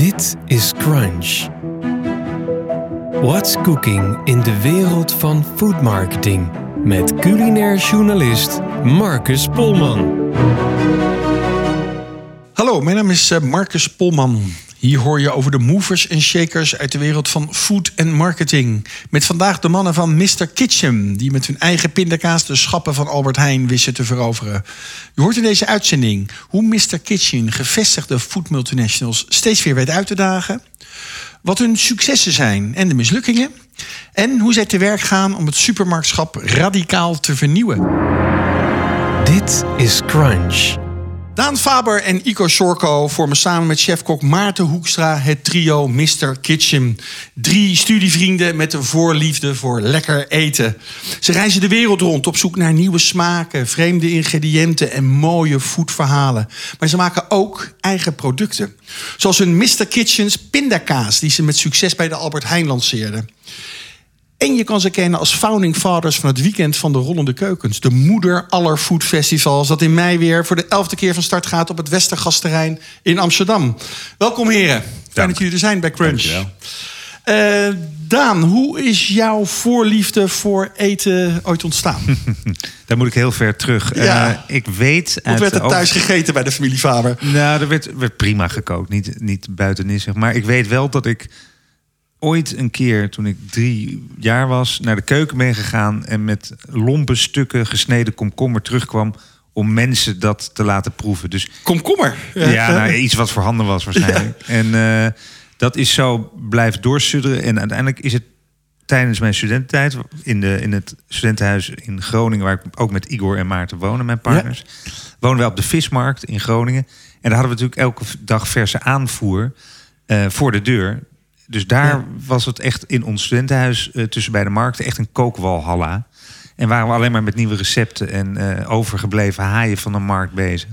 Dit is Crunch. What's cooking in de wereld van food marketing? Met culinair journalist Marcus Polman. Hallo, mijn naam is eh, Marcus Polman. Hier hoor je over de movers en shakers uit de wereld van food en marketing. Met vandaag de mannen van Mr. Kitchen, die met hun eigen pindakaas de schappen van Albert Heijn wisten te veroveren. Je hoort in deze uitzending hoe Mr. Kitchen gevestigde food multinationals steeds weer weet uit te dagen. Wat hun successen zijn en de mislukkingen. En hoe zij te werk gaan om het supermarktschap radicaal te vernieuwen. Dit is Crunch. Daan Faber en Ico Sorko vormen samen met chefkok Maarten Hoekstra het trio Mr. Kitchen. Drie studievrienden met een voorliefde voor lekker eten. Ze reizen de wereld rond op zoek naar nieuwe smaken, vreemde ingrediënten en mooie foodverhalen. Maar ze maken ook eigen producten. Zoals hun Mr. Kitchens pindakaas, die ze met succes bij de Albert Heijn lanceerden. En je kan ze kennen als founding fathers van het weekend van de Rollende Keukens. De moeder aller foodfestivals. Dat in mei weer voor de elfde keer van start gaat op het Westergasterrein in Amsterdam. Welkom heren. Fijn dat jullie er zijn bij Crunch. Uh, Daan, hoe is jouw voorliefde voor eten ooit ontstaan? Daar moet ik heel ver terug. Ja. Uh, ik weet. Wat werd er thuis gegeten bij de familie Faber? Nou, er werd, werd prima gekookt. Niet, niet buiten zeg. Maar ik weet wel dat ik ooit een keer, toen ik drie jaar was, naar de keuken ben gegaan en met lompe stukken gesneden komkommer terugkwam om mensen dat te laten proeven. Dus komkommer. Ja, ja nou, iets wat voorhanden was waarschijnlijk. Ja. En uh, dat is zo blijven doorsudderen. En uiteindelijk is het tijdens mijn studententijd in, de, in het studentenhuis in Groningen, waar ik ook met Igor en Maarten wonen, mijn partners, ja. wonen wij op de vismarkt in Groningen. En daar hadden we natuurlijk elke dag verse aanvoer uh, voor de deur. Dus daar ja. was het echt in ons studentenhuis uh, tussen bij de markten echt een kookwalhalla. En waren we alleen maar met nieuwe recepten en uh, overgebleven haaien van de markt bezig.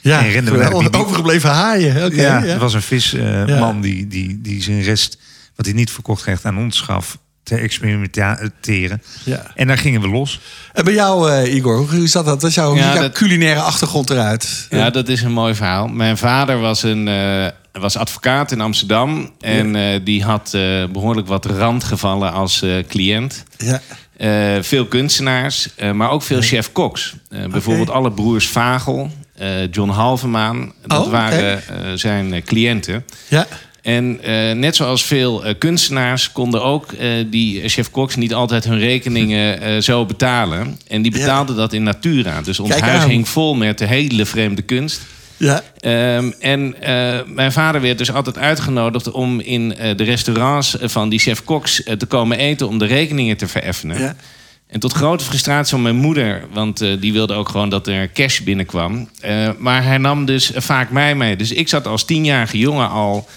Ja, en renden we die... overgebleven haaien. Okay, ja, ja, er was een visman uh, ja. die, die, die zijn rest, wat hij niet verkocht kreeg, aan ons gaf te experimenteren. Ja. En daar gingen we los. En bij jou, uh, Igor, hoe zat dat? Wat is jouw, ja, jouw dat... culinaire achtergrond eruit? Ja, dat is een mooi verhaal. Mijn vader was een uh, was advocaat in Amsterdam. En ja. uh, die had uh, behoorlijk wat randgevallen als uh, cliënt. Ja. veel kunstenaars, maar ook veel chef-koks. Bijvoorbeeld okay. alle broers Vagel, John Halvemaan. Dat oh, waren zijn cliënten. Ja. En net zoals veel kunstenaars konden ook die chef-koks niet altijd hun rekeningen zo betalen. En die betaalden ja. dat in natura. Dus ons Kijk huis aan. hing vol met de hele vreemde kunst. Ja. Um, en mijn vader werd dus altijd uitgenodigd om in de restaurants van die chef-koks te komen eten om de rekeningen te vereffenen. Ja. En tot grote frustratie van mijn moeder, want uh, die wilde ook gewoon dat er cash binnenkwam. Uh, maar hij nam dus vaak mij mee. Dus ik zat als tienjarige jongen al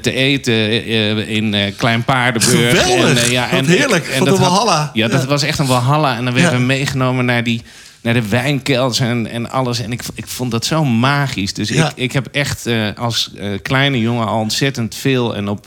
te eten in Klein Paardenburg. Geweldig, en, ja, en, heerlijk, en van dat de Walhalla. Had, ja, dat ja. was echt een Walhalla. En dan werden ja. we meegenomen naar die naar de wijnkels en, en alles. En ik, ik vond dat zo magisch. Dus Ja. ik, ik heb echt uh, als uh, kleine jongen al ontzettend veel en op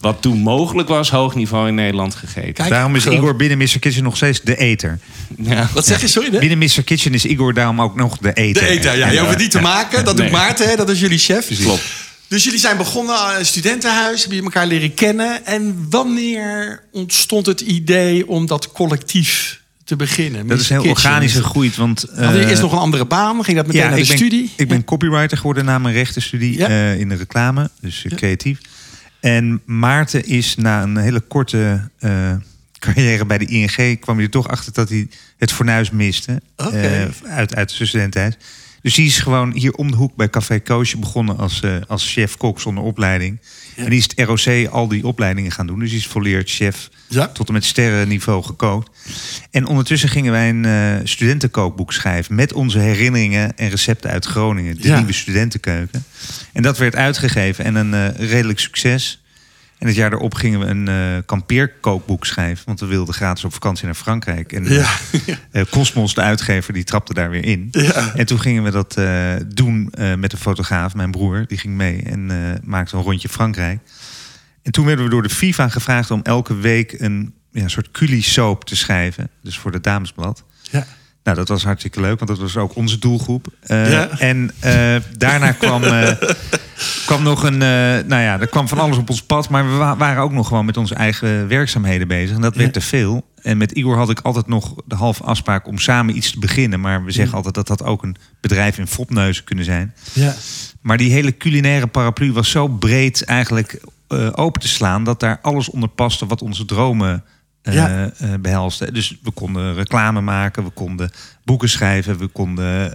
wat toen mogelijk was, hoog niveau in Nederland gegeten. Kijk, daarom is Igor binnen Mr. Kitchen nog steeds de eter. Ja. Wat zeg je, sorry? hè? Binnen Mr. Kitchen is Igor daarom ook nog de eter. De eten, ja. Je hoeft het niet te maken. Dat doet Nee. Maarten, hè? dat is jullie chef. Klopt. Dus jullie zijn begonnen aan een studentenhuis, hebben jullie elkaar leren kennen. En wanneer ontstond het idee om dat collectief te beginnen? Dat is heel organisch gegroeid, want... Had je eh, eerst nog een andere baan? Ging dat meteen naar de ik ben, studie? Ik ben copywriter geworden na mijn rechtenstudie Ja. eh, in de reclame, dus eh, creatief. En Maarten is na een hele korte carrière bij de ING... kwam hij er toch achter dat hij het fornuis miste uit, uit zijn studententijd. Dus die is gewoon hier om de hoek bij Café Koosje begonnen als, eh, als chef-kok zonder opleiding. En die is het ROC al die opleidingen gaan doen. Dus die is volleerd chef Ja. tot en met sterrenniveau gekookt. En ondertussen gingen wij een eh, studentenkookboek schrijven... met onze herinneringen en recepten uit Groningen. De Ja. nieuwe studentenkeuken. En dat werd uitgegeven en een eh, redelijk succes. En het jaar daarop gingen we een eh kampeerkookboek schrijven. Want we wilden gratis op vakantie naar Frankrijk. En eh, Ja. eh, Cosmos, de uitgever, die trapte daar weer in. Ja. En toen gingen we dat doen met een fotograaf, mijn broer. Die ging mee en maakte een rondje Frankrijk. En toen werden we door de FIFA gevraagd om elke week een ja, soort culi-soap te schrijven. Dus voor het damesblad. Ja. Nou, dat was hartstikke leuk, want dat was ook onze doelgroep. Ja. En daarna kwam, kwam nog een... eh, nou ja, er kwam van alles op ons pad. Maar we wa- waren ook nog gewoon met onze eigen werkzaamheden bezig. En dat werd te veel. En met Igor had ik altijd nog de halve afspraak om samen iets te beginnen. Maar we zeggen altijd dat dat ook een bedrijf in fopneuzen kunnen zijn. Ja. Maar die hele culinaire paraplu was zo breed eigenlijk eh, open te slaan... dat daar alles onder paste wat onze dromen Ja. eh, behelste. Dus we konden reclame maken, we konden boeken schrijven... we konden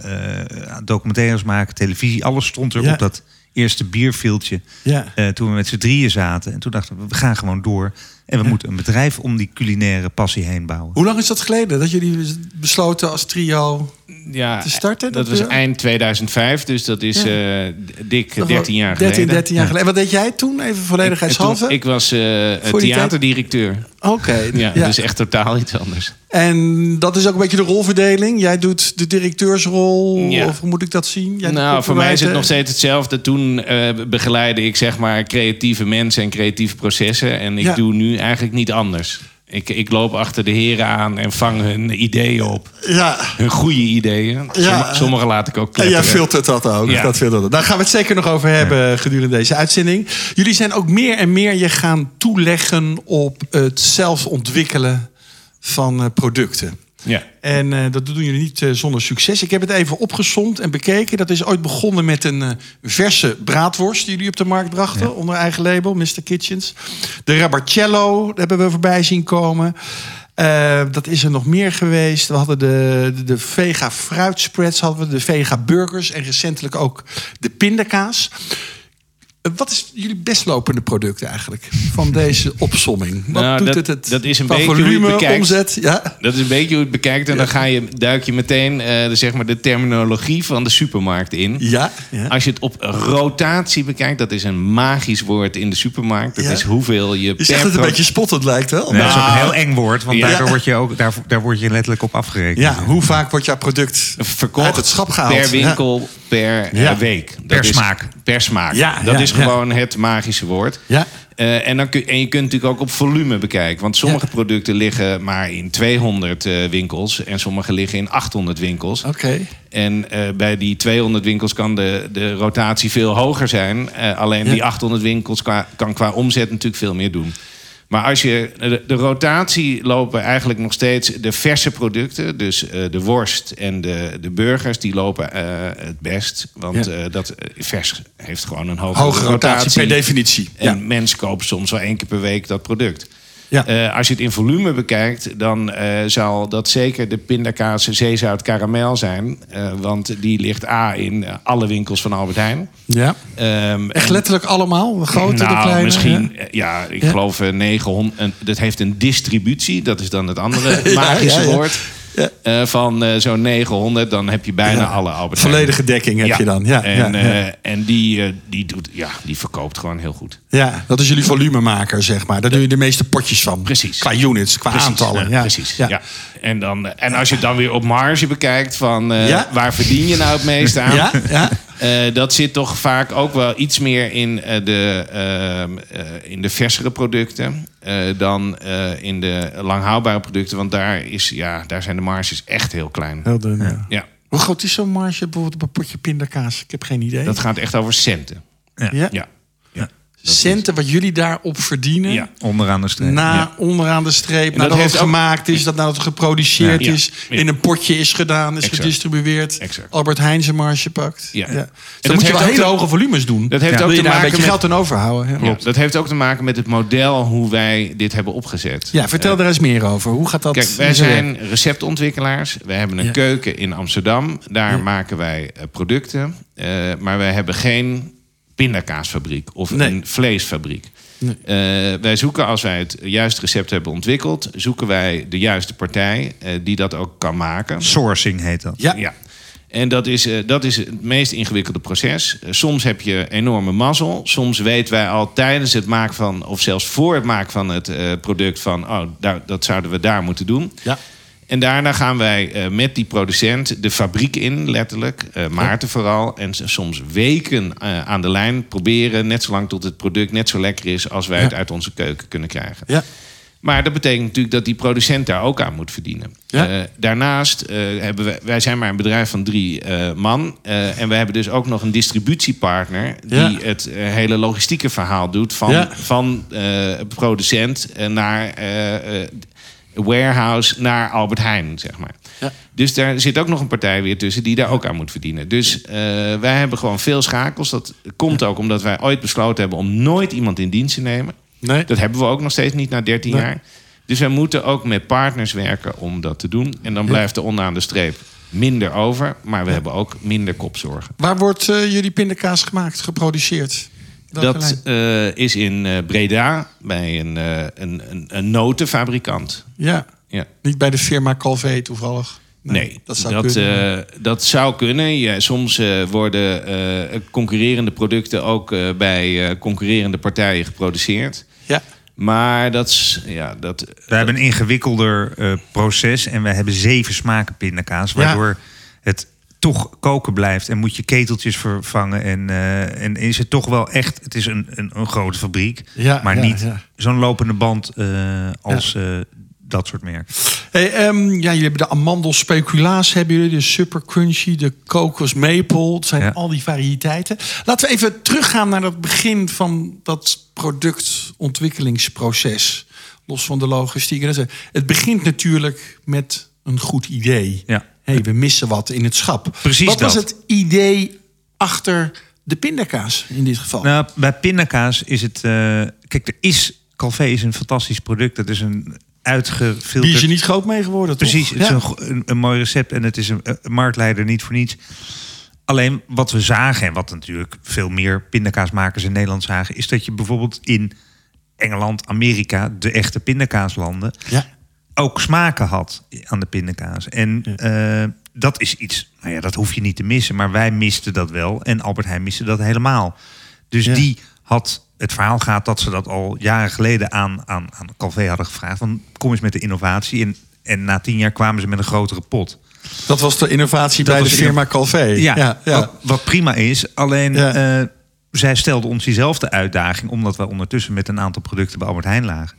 documentaires maken, televisie. Alles stond er Ja. op dat eerste bierveeltje Ja. eh, toen we met z'n drieën zaten. En toen dachten we, we gaan gewoon door. En we moeten een bedrijf om die culinaire passie heen bouwen. Hoe lang is dat geleden dat jullie besloten als trio Ja, te starten? dat was eind 2005, dus dat is Ja. eh, dik Nog 13 jaar 13, geleden. 13 jaar geleden. En wat deed jij toen? Even volledigheidshalve? Ik, ik was eh, theaterdirecteur. Oké. Ja, ja. dus echt totaal iets anders. En dat is ook een beetje de rolverdeling. Jij doet de directeursrol, Ja. of hoe moet ik dat zien? Jij nou, voor mij is het nog steeds hetzelfde. Toen eh, begeleidde ik zeg maar creatieve mensen en creatieve processen. En ik doe nu eigenlijk niet anders. Ik, ik loop achter de heren aan en vang hun ideeën op. Ja, Hun goede ideeën. Ja. Sommige laat ik ook en kletteren. jij filtert dat ook. Ja. Dat filtert. Daar gaan we het zeker nog over hebben gedurende deze uitzending. Jullie zijn ook meer en meer je gaan toeleggen op het zelf ontwikkelen van eh, producten. Ja. En eh, dat doen jullie niet eh, zonder succes. Ik heb het even opgesomd en bekeken. Dat is ooit begonnen met een eh, verse braadworst die jullie op de markt brachten. Onder eigen label, Mr. Kitchens. De Rabarcello hebben we voorbij zien komen. Dat is er nog meer geweest. We hadden de, de, de vega fruitspreads, hadden we de vega burgers en recentelijk ook de pindakaas. Eh, Wat is jullie best lopende product eigenlijk van deze opsomming? Wat Nou, doet dat- het, het dat is een beetje hoe je het volume, bekijkt. omzet? Ja. Dat is een beetje hoe je het bekijkt. En dan ga je, duik je meteen eh, de, zeg maar de terminologie van de supermarkt in. Ja, ja. Als je het op rotatie bekijkt, dat is een magisch woord in de supermarkt. Dat Ja. is hoeveel je Je per zegt het een beetje spottend lijkt wel. Nee, dat is ook Nou, een heel eng woord, want ja. daardoor word je ook, daar, daar word je letterlijk op afgerekend. Ja, hoe vaak wordt jouw product verkocht uit het schap gehaald? per winkel per eh, Ja. week. Dat Per is- smaak. Per smaak. Ja, dat ja, is gewoon het magische woord. Ja. Eh, en, dan kun, en je kunt natuurlijk ook op volume bekijken. Want sommige producten liggen maar in 200 eh, winkels. En sommige liggen in 800 winkels. Oké. En bij die 200 winkels kan de, de rotatie veel hoger zijn. Alleen die 800 winkels qua, kan qua omzet natuurlijk veel meer doen. Maar als je de, de rotatie lopen eigenlijk nog steeds de verse producten. Dus eh, de worst en de, de burgers, die lopen eh, het best. Want Ja. eh, dat vers heeft gewoon een hogere, Hoge rotatie per definitie. En Ja. mensen kopen soms wel één keer per week dat product. Ja. Eh, als je het in volume bekijkt, dan eh, zal dat zeker de pindakaas zeezout karamel zijn. Eh, want die ligt A in alle winkels van Albert Heijn. ja. Ehm, Echt en- letterlijk allemaal? De grote, de nou, kleine? misschien, Ja. ja, ik Ja. geloof eh, 900. en dat heeft een distributie, dat is dan het andere magische woord. Ja. Eh, van eh, zo'n 900, dan heb je bijna alle Albert Heijn. Volledige dekking heb je dan. Ja, en eh, en die, die, doet, ja, die verkoopt gewoon heel goed. ja, dat is jullie volumemaker, zeg maar. Daar doe je de meeste potjes van. Precies. Qua units, qua Precies, aantallen. ja, Precies. Ja. En, dan, en als je het dan weer op marge bekijkt, van waar verdien je nou het meest aan? Ja, ja. Eh, dat zit toch vaak ook wel iets meer in, eh, de, ehm, eh, in de versere producten eh, dan eh, in de langhoudbare producten. Want daar, is, ja, daar zijn de marges echt heel klein. Heel dun, ja. Ja, Hoe groot is zo'n marge bijvoorbeeld op een potje pindakaas? Ik heb geen idee. dat gaat echt over centen. ja? Ja, ja. Centen wat jullie daarop verdienen. Ja. Onderaan de streep. Na, Ja. onderaan de streep, nadat dat het ook- gemaakt is, dat nadat het geproduceerd Ja. is, in een potje is gedaan, is Exact. gedistribueerd, Exact. Albert Heijn zijn marge pakt. Ja. Dus En dan dat moet je wel hele hoge volumes doen. Dat heeft ook te daar een maken beetje met... geld aan overhouden. Ja, Ja, dat heeft ook te maken met het model hoe wij dit hebben opgezet. Ja, vertel daar eens meer over. Hoe gaat dat? Kijk, wij zijn receptontwikkelaars. We hebben een keuken in Amsterdam. Daar maken wij eh, producten. Eh, maar wij hebben geen pindakaasfabriek of Nee. een vleesfabriek. Nee. Eh, wij zoeken, als wij het juiste recept hebben ontwikkeld... zoeken wij de juiste partij eh, die dat ook kan maken. Sourcing heet dat. Ja. Ja. En dat is, eh, dat is het meest ingewikkelde proces. Soms heb je enorme mazzel. Soms weten wij al tijdens het maken van, of zelfs voor het maken van het eh, product van, oh, daar, dat zouden we daar moeten doen. Ja. En daarna gaan wij eh, met die producent de fabriek in, letterlijk. eh Maarten vooral. En soms weken eh, aan de lijn proberen. Net zolang tot het product net zo lekker is als wij Ja. het uit onze keuken kunnen krijgen. Ja. Maar dat betekent natuurlijk dat die producent daar ook aan moet verdienen. Ja. Daarnaast hebben wij, wij zijn maar een bedrijf van drie man. en we hebben dus ook nog een distributiepartner die het hele logistieke verhaal doet van, van producent naar warehouse naar Albert Heijn, zeg maar. Ja. Dus daar zit ook nog een partij weer tussen die daar ook aan moet verdienen. Dus eh, wij hebben gewoon veel schakels. Dat komt ook omdat wij ooit besloten hebben om nooit iemand in dienst te nemen. Nee. Dat hebben we ook nog steeds niet na 13 Nee. jaar. Dus wij moeten ook met partners werken om dat te doen. En dan blijft er onderaan de streep minder over. Maar we hebben ook minder kopzorgen. Waar wordt eh, jullie pindakaas gemaakt, geproduceerd? Dat eh, is in eh, Breda bij een, eh, een, een, een notenfabrikant. Ja, Ja. niet bij de firma Calvé toevallig. Nee, dat zou kunnen. eh, dat zou kunnen. Ja, soms eh, worden eh, concurrerende producten ook eh, bij eh, concurrerende partijen geproduceerd. ja. Maar dat is, ja, dat, We hebben een ingewikkelder eh, proces en we hebben zeven smaken pindakaas, Ja. waardoor het toch koken blijft en moet je keteltjes vervangen en, eh, en is het toch wel echt, het is een, een, een grote fabriek, Ja, maar ja, niet ja. zo'n lopende band eh, als eh, dat soort merken. Hey, ehm, ja, jullie hebben de amandel speculaas, hebben jullie de super crunchy, de kokos maple. Het zijn al die variëteiten. Laten we even teruggaan naar het begin van dat productontwikkelingsproces. Los van de logistiek. Het begint natuurlijk met een goed idee. Ja. Hey, we missen wat in het schap. Precies Wat was het idee achter de pindakaas in dit geval? Nou, bij pindakaas is het, eh, kijk, er is Calvé is een fantastisch product. Dat is een uitgefilterd. Die is je niet groot mee geworden, toch? Precies, het is Ja. een, een mooi recept en het is een, een marktleider niet voor niets. Alleen wat we zagen, en wat natuurlijk veel meer pindakaasmakers in Nederland zagen, is dat je bijvoorbeeld in Engeland, Amerika, de echte pindakaaslanden, Ja. Ook smaken had aan de pindakaas. En eh, dat is iets, nou ja, dat hoef je niet te missen, maar wij misten dat wel en Albert Heijn miste dat helemaal. Dus Ja. die had, het verhaal gaat dat ze dat al jaren geleden aan, aan, aan Calvé hadden gevraagd. Van, kom eens met de innovatie. En, en na tien jaar kwamen ze met een grotere pot. Dat was de innovatie Dat bij de firma Calvé. Ja, ja, ja. Wat, wat prima is. Alleen Ja. eh, zij stelden ons diezelfde uitdaging, omdat we ondertussen met een aantal producten bij Albert Heijn lagen.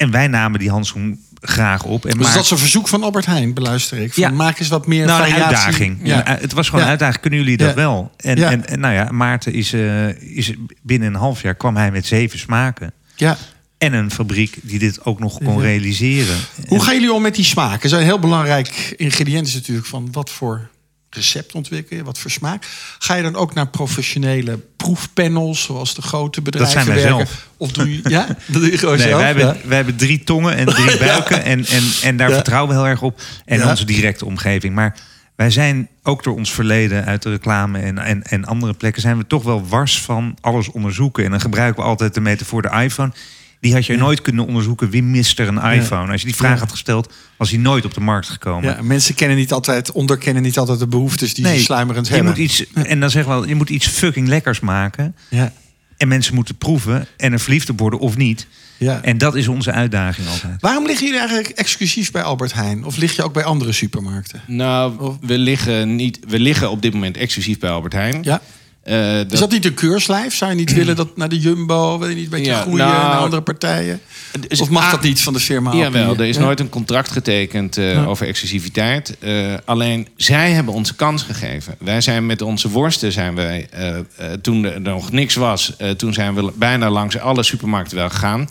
En wij namen die handschoen graag op. En Dus maar- dat is een verzoek van Albert Heijn, beluister ik. Van, Ja. Maak eens wat meer nou, een uitdaging. Ja. Ja, Het was gewoon Ja. een uitdaging. Kunnen jullie dat wel? En, en, en nou ja, Maarten is, eh, is binnen een half jaar kwam hij met zeven smaken. Ja. En een fabriek die dit ook nog kon realiseren. Hoe gaan jullie om met die smaken? Dat een heel belangrijk ingrediënt is natuurlijk van wat voor recept ontwikkelen, je, wat voor smaak. Ga je dan ook naar professionele proefpanels, zoals de grote bedrijven zijn wij werken? zelf. Of doe je, ja, dat doe je gewoon Nee, zelf. wij, hebben, ja. wij hebben drie tongen en drie buiken. En, en, en daar Ja. vertrouwen we heel erg op. En Ja. onze directe omgeving. Maar wij zijn ook door ons verleden uit de reclame en, en, en andere plekken... zijn we toch wel wars van alles onderzoeken. En dan gebruiken we altijd de metafoor de iPhone. Die had je nooit kunnen onderzoeken. Wie mist er een iPhone? Als je die vraag Ja. had gesteld, was hij nooit op de markt gekomen. Ja, mensen kennen niet altijd, onderkennen niet altijd de behoeftes die ze sluimerend je hebben. moet iets, en dan zeggen we wel, je moet iets fucking lekkers maken. Ja, En mensen moeten proeven en er verliefd op worden of niet. ja. En dat is onze uitdaging altijd. Waarom liggen jullie eigenlijk exclusief bij Albert Heijn? Of lig je ook bij andere supermarkten? Nou, we liggen, niet, we liggen op dit moment exclusief bij Albert Heijn. Ja. Eh, dat, Is dat niet een keurslijf? Zou je niet willen dat naar de Jumbo, wil je niet een beetje Ja, groeien nou, naar andere partijen? dus- Of mag ah, dat niet van de firma? Jawel, er is Ja. nooit een contract getekend eh, over exclusiviteit. Eh, alleen zij hebben ons kans gegeven. Wij zijn met onze worsten zijn wij, eh, eh, toen er nog niks was, eh, toen zijn we bijna langs alle supermarkten wel gegaan.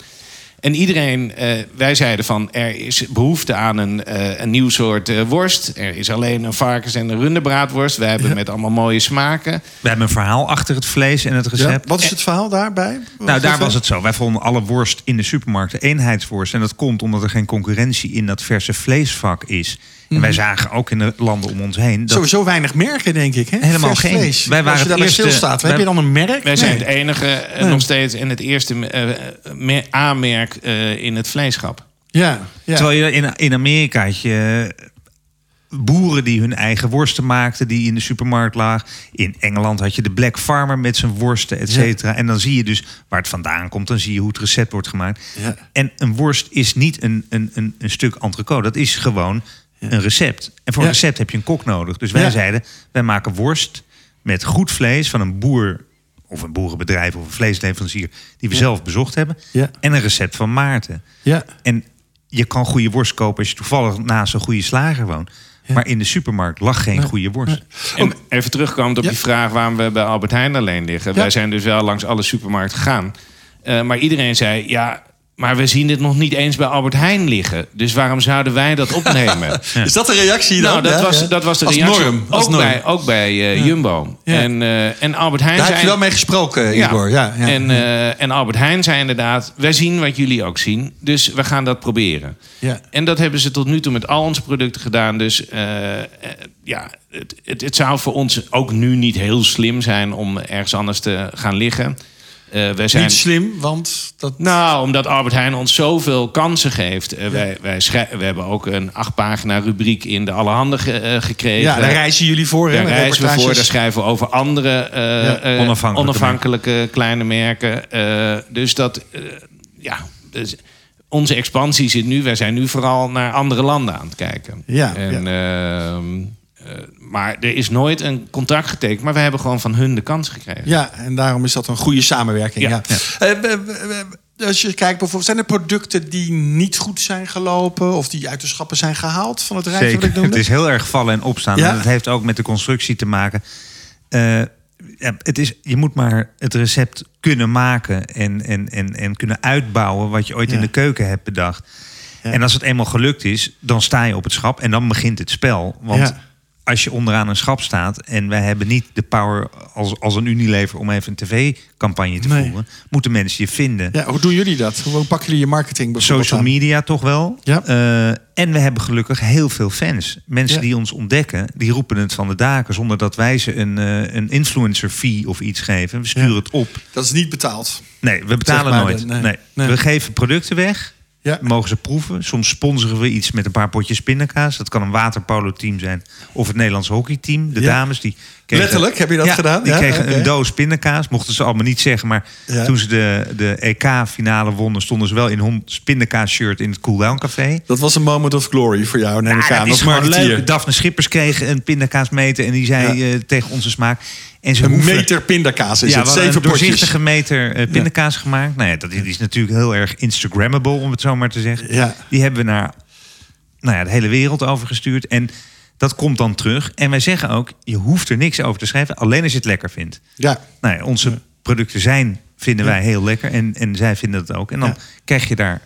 En iedereen, eh, wij zeiden van er is behoefte aan een, eh, een nieuw soort eh, worst. Er is alleen een varkens- en een runderbraadworst. Wij hebben met allemaal mooie smaken. We hebben een verhaal achter het vlees en het Ja? recept. Wat is het verhaal daarbij? Nou, daar was het zo. Wij vonden alle worst in de supermarkt eenheidsworst. En dat komt omdat er geen concurrentie in dat verse vleesvak is. En wij zagen ook in de landen om ons heen... Dat Sowieso weinig merken, denk ik. Hè? Helemaal Vers geen. Vlees. Wij waren Als je het daarbij eerste- stilstaat, wij- heb je dan een merk? Wij zijn het enige eh, nog steeds en het eerste eh, me- A-merk eh, in het vleeschap. Ja, ja. Terwijl je in, in Amerika had je boeren die hun eigen worsten maakten... die in de supermarkt lagen. In Engeland had je de Black Farmer met zijn worsten, et cetera. En dan zie je dus waar het vandaan komt. Dan zie je hoe het recept wordt gemaakt. Ja. En een worst is niet een, een, een, een stuk entrecote. Dat is gewoon een recept. En voor Ja. een recept heb je een kok nodig. Dus wij Ja. zeiden, wij maken worst met goed vlees van een boer of een boerenbedrijf of een vleesleverancier die we zelf bezocht hebben. Ja. En een recept van Maarten. Ja. En je kan goede worst kopen als je toevallig naast een goede slager woont. Maar in de supermarkt lag geen goede worst. En even terugkomend op Ja. die vraag waarom we bij Albert Heijn alleen liggen. Ja. Wij zijn dus wel langs alle supermarkten gegaan. Eh, maar iedereen zei, ja, maar we zien dit nog niet eens bij Albert Heijn liggen. Dus waarom zouden wij dat opnemen? Is dat de reactie dan? Nou, dat, Ja, was, ja. dat was de Als reactie. norm. Als ook, norm. bij, ook bij eh, Jumbo. Ja. En, eh, en Albert Heijn Daar heb zei... je wel mee gesproken. Igor. Ja, ja. En, eh, en Albert Heijn zei inderdaad... wij zien wat jullie ook zien, dus we gaan dat proberen. ja. En dat hebben ze tot nu toe met al onze producten gedaan. Dus ja, het, het, het zou voor ons ook nu niet heel slim zijn... om ergens anders te gaan liggen. Eh, wij zijn... Niet slim, want dat... Nou, omdat Albert Heijn ons zoveel kansen geeft. Eh, wij, wij, schrij- we hebben ook een acht pagina rubriek in de Allerhande ge- eh, gekregen. ja, daar reizen jullie voor. Daar reizen we voor, daar schrijven we over andere eh, eh, onafhankelijke onafhankelijke kleine merken. Eh, dus dat, ja, dus onze expansie zit nu, wij zijn nu vooral naar andere landen aan het kijken. Ja, en, ehm, eh, maar er is nooit een contract getekend, maar we hebben gewoon van hun de kans gekregen. Ja, en daarom is dat een goede samenwerking. Ja. Ja. Eh, we- we- we- als je kijkt bijvoorbeeld, zijn er producten die niet goed zijn gelopen of die uit de schappen zijn gehaald van het rijtje wat ik Zeker. noemde? Het is heel erg vallen en opstaan. Ja? En dat heeft ook met de constructie te maken. Eh, ja, het is, je moet maar het recept kunnen maken en, en, en, en kunnen uitbouwen wat je ooit Ja. in de keuken hebt bedacht. Ja. En als het eenmaal gelukt is, dan sta je op het schap en dan begint het spel. Want Ja. Als je onderaan een schap staat en wij hebben niet de power als, als een Unilever om even een tv-campagne te Nee. voeren, moeten mensen je vinden. Ja, hoe doen jullie dat? Hoe pakken jullie je marketing bijvoorbeeld Social aan? media toch wel. Ja. Eh, en we hebben gelukkig heel veel fans. Mensen Ja. die ons ontdekken, die roepen het van de daken... zonder dat wij ze een, eh, een influencer fee of iets geven. We sturen Ja. het op. Dat is niet betaald. Nee, we betalen Zeg maar, nooit. nee. Nee. Nee. We geven producten weg. Ja. Mogen ze proeven. Soms sponsoren we iets met een paar potjes pindakaas. Dat kan een waterpolo-team zijn. Of het Nederlands hockeyteam. De Ja. dames die... kregen- Letterlijk, heb je dat Ja, gedaan? Die kregen een doos pindakaas. Mochten ze allemaal niet zeggen. Maar toen ze de, de EK-finale wonnen... stonden ze wel in pindakaas-shirt in het Cooldown Café. Dat was een moment of glory voor jou, neem ik aan. dat is marketeer. leuk. Daphne Schippers kreeg een pindakaas meten en die zei eh, tegen onze smaak. En ze Een hoeven- meter pindakaas is ja, het. Zeven een doorzichtige meter eh, pindakaas gemaakt. Nou ja, dat is natuurlijk heel erg Instagrammable, om het zo maar te zeggen. Ja. Die hebben we naar nou ja, de hele wereld overgestuurd. En dat komt dan terug. En wij zeggen ook, je hoeft er niks over te schrijven. Alleen als je het lekker vindt. Ja. Nou ja, onze producten zijn, vinden wij heel lekker. En, en zij vinden het ook. En dan krijg je daar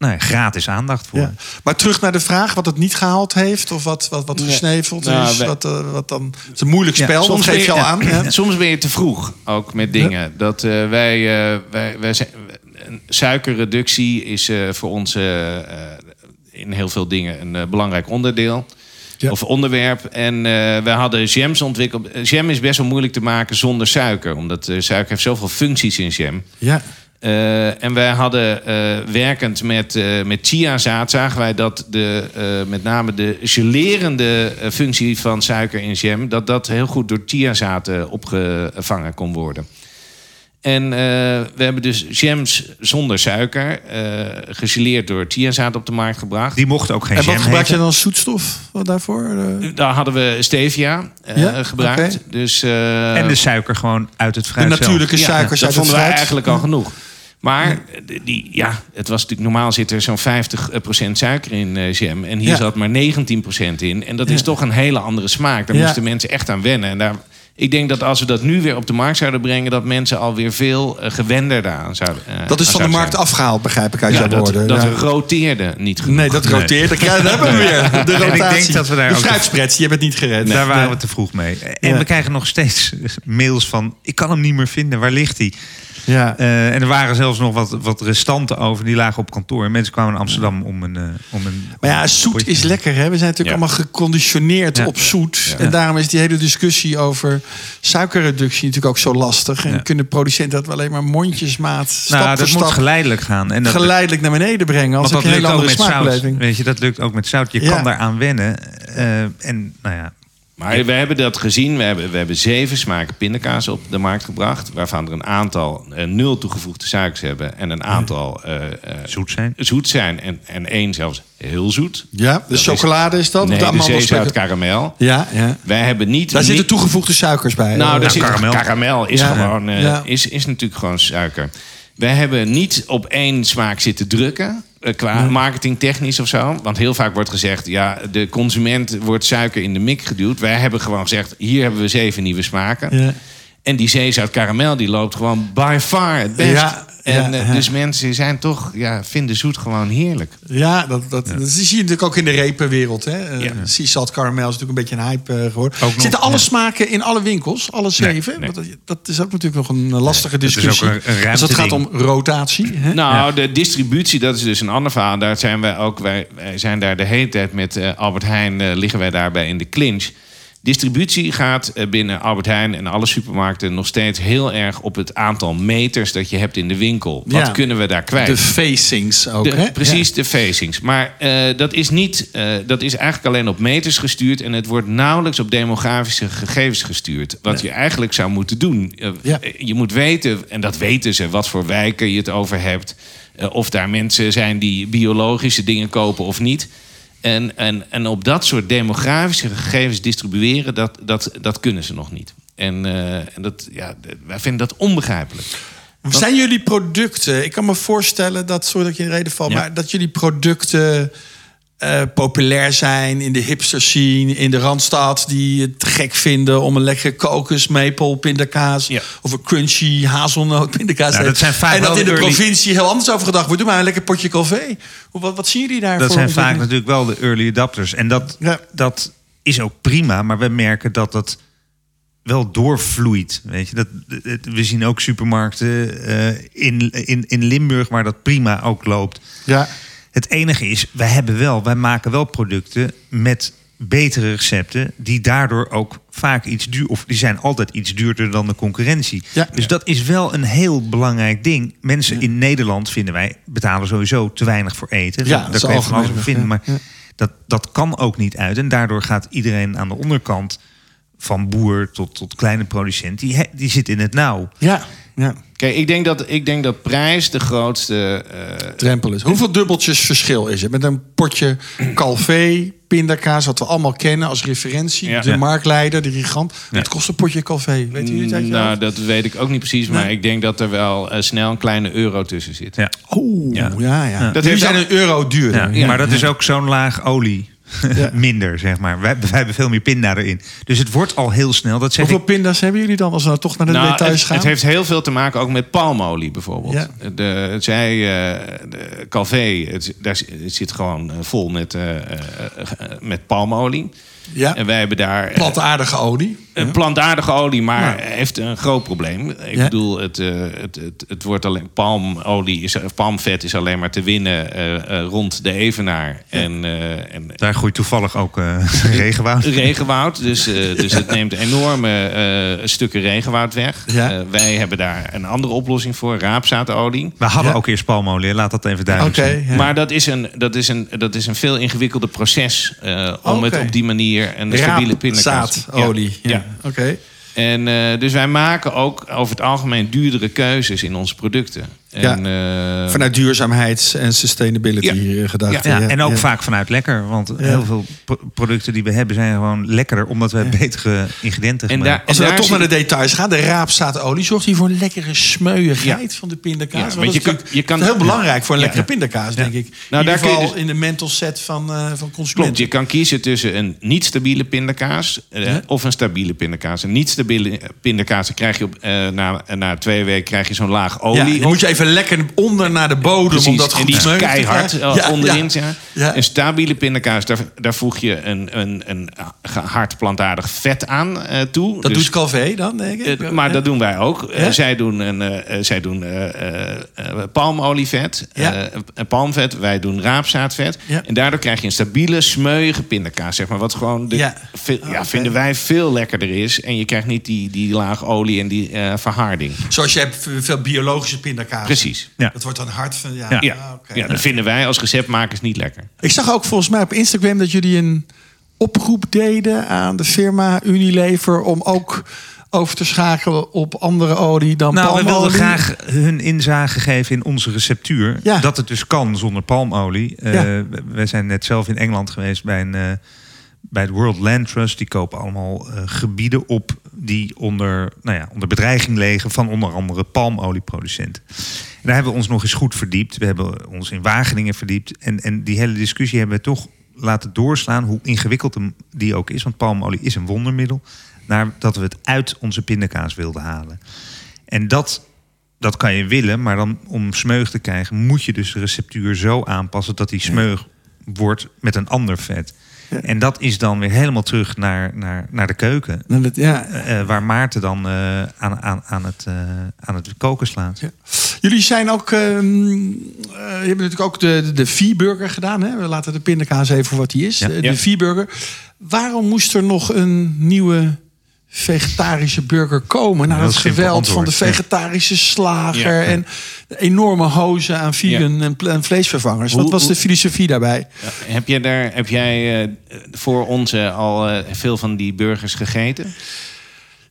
nou ja, gratis aandacht voor. Ja. Maar terug naar de vraag wat het niet gehaald heeft... of wat, wat, wat Nee. gesneveld Nou, is. Wat, eh, wat dan, het is een moeilijk spel, dat soms geef je je- al aan. Ja. Soms ben je te vroeg ook met dingen. Dat eh, wij, eh, wij, wij zijn, suikerreductie is eh, voor ons in heel veel dingen een belangrijk onderdeel. Ja. Of onderwerp. En eh we hadden jams ontwikkeld. Jam is best wel moeilijk te maken zonder suiker. Omdat eh, suiker heeft zoveel functies in jam. Ja. Eh, en wij hadden eh, werkend met, eh met chiazaad zagen wij dat de, eh, met name de gelerende functie van suiker in jam, dat dat heel goed door chiazaad opgevangen kon worden. En eh, we hebben dus jams zonder suiker, eh gegeleerd door chiazaad op de markt gebracht. Die mochten ook geen En wat jam gebruik je dan als zoetstof wat daarvoor? Eh, Daar hadden we stevia eh, Ja? gebruikt. Dus, eh, En de suiker gewoon uit het de fruit zelf. natuurlijke Ja, suikers dat uit het vonden wij eigenlijk al genoeg. Maar die, ja, het was natuurlijk normaal zit er zo'n 50% suiker in eh, jam. En hier Ja. zat maar 19% in. En dat is toch een hele andere smaak. Daar Ja. moesten mensen echt aan wennen. En daar, ik denk dat als we dat nu weer op de markt zouden brengen... dat mensen alweer veel eh, gewender daaraan zouden eh, Dat is van de markt zijn. afgehaald, begrijp ik uit Ja, jouw dat, woorden. dat Ja. roteerde niet genoeg. Nee, dat krijgen- dan hebben we weer de En ik rotatie. denk dat we daar de ook- fruitsprets, hebben het niet gered. Daar waren we te vroeg mee. En Ja. we krijgen nog steeds mails van... ik kan hem niet meer vinden, waar ligt hij? Ja. Eh, en er waren zelfs nog wat, wat restanten over, die lagen op kantoor. En mensen kwamen naar Amsterdam om een... eh, om een Maar ja, zoet potje. is lekker. Hè? We zijn natuurlijk allemaal geconditioneerd op zoet. En daarom is die hele discussie over suikerreductie natuurlijk ook zo lastig. En kunnen producenten dat wel alleen maar mondjesmaat, stap Nou, dat moet geleidelijk gaan. En dat, geleidelijk naar beneden brengen. Als dat lukt ook andere met zout. Weet je, dat lukt ook met zout. Je kan daaraan wennen. Eh, en nou ja, Maar we hebben dat gezien. We hebben, we hebben zeven smaken pindakaas op de markt gebracht. Waarvan er een aantal eh, nul toegevoegde suikers hebben. En een aantal eh, eh, Zoet zijn. zoet zijn. En, en één zelfs heel zoet. Ja, de is- chocolade is dat? Nee, de de zeezout karamel. Ja, ja. Wij hebben niet... Daar niet- zitten toegevoegde suikers bij. Nou, daar zit karamel. is Ja. gewoon... eh, Ja. is, is natuurlijk gewoon suiker. Wij hebben niet op één smaak zitten drukken. Eh, Qua marketingtechnisch of zo. Want heel vaak wordt gezegd... ja, de consument wordt suiker in de mik geduwd. Wij hebben gewoon gezegd... hier hebben we zeven nieuwe smaken. Ja. En die zeezout karamel die loopt gewoon by far het best. Ja, en, ja, eh, ja. Dus mensen zijn toch, ja, vinden zoet gewoon heerlijk. Ja, dat, dat, dat zie je natuurlijk ook in de repenwereld. Hè? Eh. Sea salt caramel is natuurlijk een beetje een hype eh, geworden. Ook nog, Zitten alle ja. smaken in alle winkels? Alle zeven? nee. Dat, dat is ook natuurlijk nog een lastige dat is ook discussie. een- een Als het gaat om rotatie. Hè? Nou, de distributie, dat is dus een ander verhaal. Daar zijn wij ook, wij, wij zijn daar de hele tijd met eh, Albert Heijn, eh, liggen wij daarbij in de clinch. Distributie gaat eh, binnen Albert Heijn en alle supermarkten nog steeds heel erg op het aantal meters dat je hebt in de winkel. Wat Ja. kunnen we daar kwijt? De facings ook. De- hè? precies, de facings. Maar eh, dat is niet, eh, dat is eigenlijk alleen op meters gestuurd en het wordt nauwelijks op demografische gegevens gestuurd. Wat je eigenlijk zou moeten doen. Ja. Je moet weten, en dat weten ze, wat voor wijken je het over hebt. Of daar mensen zijn die biologische dingen kopen of niet. En, en, en op dat soort demografische gegevens distribueren, dat, dat, dat kunnen ze nog niet. En, eh, en dat, ja, wij vinden dat onbegrijpelijk. Zijn jullie producten, ik kan me voorstellen dat, sorry dat je in de reden val, Ja. maar dat jullie producten eh, populair zijn in de hipster scene, in de Randstad, die het gek vinden om een lekkere kokos, maple, pindakaas Ja. of een crunchy hazelnoot pindakaas. Nou, dat zijn vaak en dat in de early- provincie heel anders over gedacht wordt. Doe maar een lekker potje café. Hoe- Wat, wat zien jullie daar Dat zijn vaak natuurlijk wel de early adapters. En dat, Ja. dat is ook prima, maar we merken dat dat wel doorvloeit. Weet je? Dat, we zien ook supermarkten eh, in, in, in Limburg waar dat prima ook loopt. Ja. Het enige is, wij hebben wel, wij maken wel producten met betere recepten die daardoor ook vaak iets duur of die zijn altijd iets duurder dan de concurrentie. Ja. Dus dat is wel een heel belangrijk ding. Mensen in Nederland vinden wij betalen sowieso te weinig voor eten. Ja, Daar- kan je van alles vinden, ja. maar dat, dat kan ook niet uit. En daardoor gaat iedereen aan de onderkant van boer tot, tot kleine producent, die, die zit in het nauw. Ja. ja. Kijk, ik denk dat, ik denk dat prijs de grootste eh, drempel is. Hoeveel dubbeltjes verschil is het? Met een potje Calvé, pindakaas, wat we allemaal kennen als referentie. Ja. De Ja. marktleider, de gigant. Wat kost een potje Calvé? Weet jullie het je Nou, dat weet ik ook niet precies. Maar Nee. ik denk dat er wel eh, snel een kleine euro tussen zit. Ja. Oeh, ja, Ja. ja. Ja. Dat heeft zijn ook- een euro. Ja, Maar dat is ook zo'n laag olie. Ja. Minder, zeg maar. Wij, wij hebben veel meer pinda erin. Dus het wordt al heel snel. Dat zeg Hoeveel ik. pinda's hebben jullie dan als we nou toch naar de Nou, details het, gaan? het heeft heel veel te maken ook met palmolie bijvoorbeeld. Ja. De, zij, eh, de Calvé, het, daar zit- het zit gewoon eh, vol met, eh, met palmolie. ja, En wij hebben daar plantaardige olie. Een plantaardige olie, maar Ja. heeft een groot probleem. Ik Ja. bedoel, het, eh, het, het, het wordt alleen palmolie, is, palmvet is alleen maar te winnen eh, eh, rond de Evenaar. En, en Daar groeit toevallig ook regenwoud. regenwoud. Dus, dus het neemt enorme stukken regenwoud weg. Wij hebben daar een andere oplossing voor, raapzaadolie. We hadden ook eerst palmolie. Laat dat even duidelijk zijn. Maar dat is, een, dat, is een, dat is een veel ingewikkelder proces om het op die manier een stabiele pindakaas... Raapzaadolie. Ja. Oké. En eh, dus wij maken ook over het algemeen duurdere keuzes in onze producten. Ja. En, eh, Vanuit duurzaamheids- en sustainability Ja. eh, gedachte. Ja, en ook ja. vaak vanuit lekker. Want Ja. heel veel pro- producten die we hebben zijn gewoon lekkerder. Omdat we betere ingrediënten En gebruiken. Als we nou toch naar de details gaan, de raapzaadolie zorgt hier voor een lekkere smeuigheid van de pindakaas. Ja, Want je is kan- natuurlijk je kan- heel belangrijk voor een Ja. lekkere pindakaas, denk ik. Nou, in daar ieder kun je geval dus- in de mental set van, eh van consumenten. Klopt, je kan kiezen tussen een niet stabiele pindakaas eh, Ja. of een stabiele pindakaas. Een niet stabiele pindakaas dan krijg je op, eh, na, na twee weken krijg je zo'n laag ja, olie. dan moet je even lekker onder naar de bodem Precies, om dat en goed die is keihard eh, Ja, onderin. ja. Een stabiele pindakaas, daar, daar voeg je een, een, een hard plantaardig vet aan eh, toe. Dat Dus- doet Calvé dan, denk ik. Eh, maar dat doen wij ook. Eh, zij doen, een, eh, eh, zij doen eh, eh, eh, palmolievet, Ja. eh, eh, palmvet. Wij doen raapzaadvet. En daardoor krijg je een stabiele, smeuïge pindakaas. Zeg maar, wat gewoon de, Ja. veel- ja, oké. vinden wij veel lekkerder is. En je krijgt niet die, die laag olie en die eh, verharding. Zoals je hebt veel biologische pindakaas. Precies. Ja. Dat wordt dan hard van... Ja, Ja. Ja, ah, oké. ja, dat vinden wij als receptmakers niet lekker. Ik zag ook volgens mij op Instagram dat jullie een oproep deden aan de firma Unilever om ook over te schakelen op andere olie dan Nou, we palmolie? wilden graag hun inzage geven in onze receptuur. Ja. Dat het dus kan zonder palmolie. Eh, Ja. we- We zijn net zelf in Engeland geweest bij, een, eh, bij het World Land Trust. Die kopen allemaal eh, gebieden op die onder, nou ja, onder bedreiging liggen van onder andere palmolieproducenten. En daar hebben we ons nog eens goed verdiept. We hebben ons in Wageningen verdiept. En, en die hele discussie hebben we toch laten doorslaan, hoe ingewikkeld die ook is. Want palmolie is een wondermiddel. Naar dat we het uit onze pindakaas wilden halen. En dat, dat kan je willen, maar dan om smeug te krijgen, moet je dus de receptuur zo aanpassen dat die smeug wordt met een ander vet. En dat is dan weer helemaal terug naar, naar, naar de keuken. Nou, dat- Ja. eh, waar Maarten dan eh, aan, aan, aan, het, eh, aan het koken slaat. Ja. Jullie zijn ook, ehm, eh, je hebt natuurlijk ook de, de, de V-burger gedaan. Hè? We laten de pindakaas even voor wat die is. Ja. De. V-burger. Waarom moest er nog een nieuwe vegetarische burger komen? Nou, Heel dat simpel geweld van de vegetarische slager Ja. en de enorme hozen aan vegan en, vleesvervangers. Wat was de filosofie daarbij? Heb, je daar, heb jij eh, voor ons eh, al eh, veel van die burgers gegeten?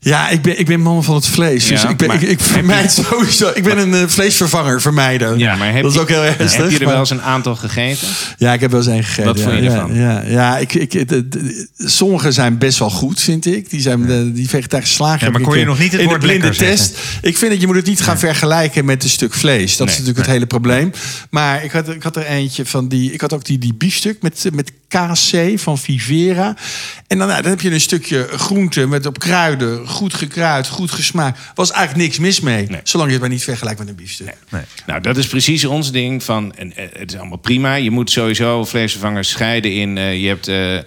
Ja, ik ben, ik ben man van het vlees. Dus Ja, ik, ben, maar ik, ik vermijd sowieso. Ik ben een eh, vleesvervanger vermijden. maar heb dat is je- ook heel. Heb je er wel eens een aantal gegeten? Ja, ik heb wel eens een gegeten. Wat ja, vond je ja, ervan? Ja, ja ik, ik, de- de- sommige zijn best wel goed, vind ik. Die, zijn, de, die vegetarische slager. Ja, maar kon je nog niet het in de blinde test. Ik vind dat je moet het niet gaan vergelijken met een stuk vlees. Dat is Nee, natuurlijk het hele probleem. Maar ik had, ik had er eentje van die. Ik had ook die, die biefstuk met, met KC van Vivera. En dan, nou, dan heb je een stukje groente met op kruiden, goed gekruid, goed gesmaakt. Was eigenlijk niks mis mee. Nee. Zolang je het maar niet vergelijkt met een biefstuk. Nee. Nou, dat is precies ons ding. Van, en, eh, het is allemaal prima. Je moet sowieso vleesvervangers scheiden in... eh, je hebt eh,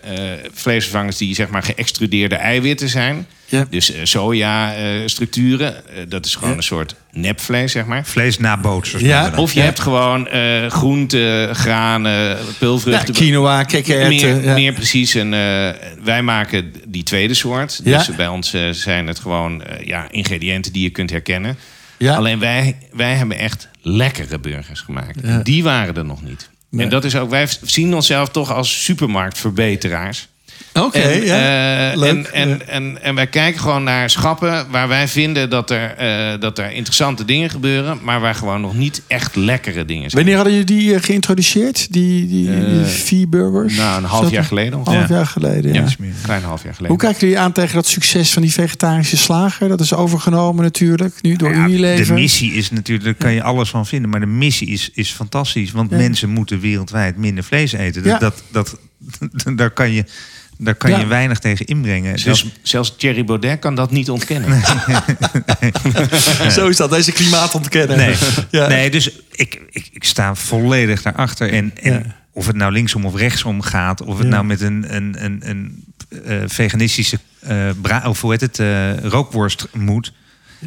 vleesvervangers die zeg maar geëxtrudeerde eiwitten zijn. Ja. Dus soja-structuren. dat is gewoon Ja. een soort nepvlees, zeg maar. Vlees nabootsers. Ja. Of je hebt gewoon eh groenten, granen, Ja, pulvruchten. quinoa, kikkererwten. meer, ja. meer precies. En, eh, wij maken die tweede soort. Ja. Dus bij ons eh, zijn het gewoon eh, ja, ingrediënten die je kunt herkennen. Ja. Alleen wij, wij hebben echt lekkere burgers gemaakt. Ja. Die waren er nog niet. Nee. En dat is ook, wij zien onszelf toch als supermarktverbeteraars. Oké, en, ja. eh, Leuk. en, en, en, en wij kijken gewoon naar schappen waar wij vinden dat er, eh, dat er interessante dingen gebeuren, maar waar gewoon nog niet echt lekkere dingen zijn. Wanneer hadden jullie die eh, geïntroduceerd? Die, die, die Eh, V-burgers? nou, een half jaar geleden Half ongeveer. jaar geleden, ja. Ja, een klein half jaar geleden. Hoe kijken jullie aan tegen dat succes van die vegetarische slager? Dat is overgenomen natuurlijk, nu door Ja, Unilever. De missie is natuurlijk, daar kan je alles van vinden. Maar de missie is, is fantastisch. Want mensen moeten wereldwijd minder vlees eten. Dat, dat, dat, daar kan je, daar kan Ja. je weinig tegen inbrengen. Zelfs, Dus, zelfs Thierry Baudet kan dat niet ontkennen. Zo is dat, deze klimaat ontkennen. nee, Ja. nee, dus ik, ik, ik sta volledig daarachter. En, en Ja. of het nou linksom of rechtsom gaat. Of het Ja. nou met een, een, een, een eh, veganistische eh, bra- of hoe heet het, eh, rookworst moet.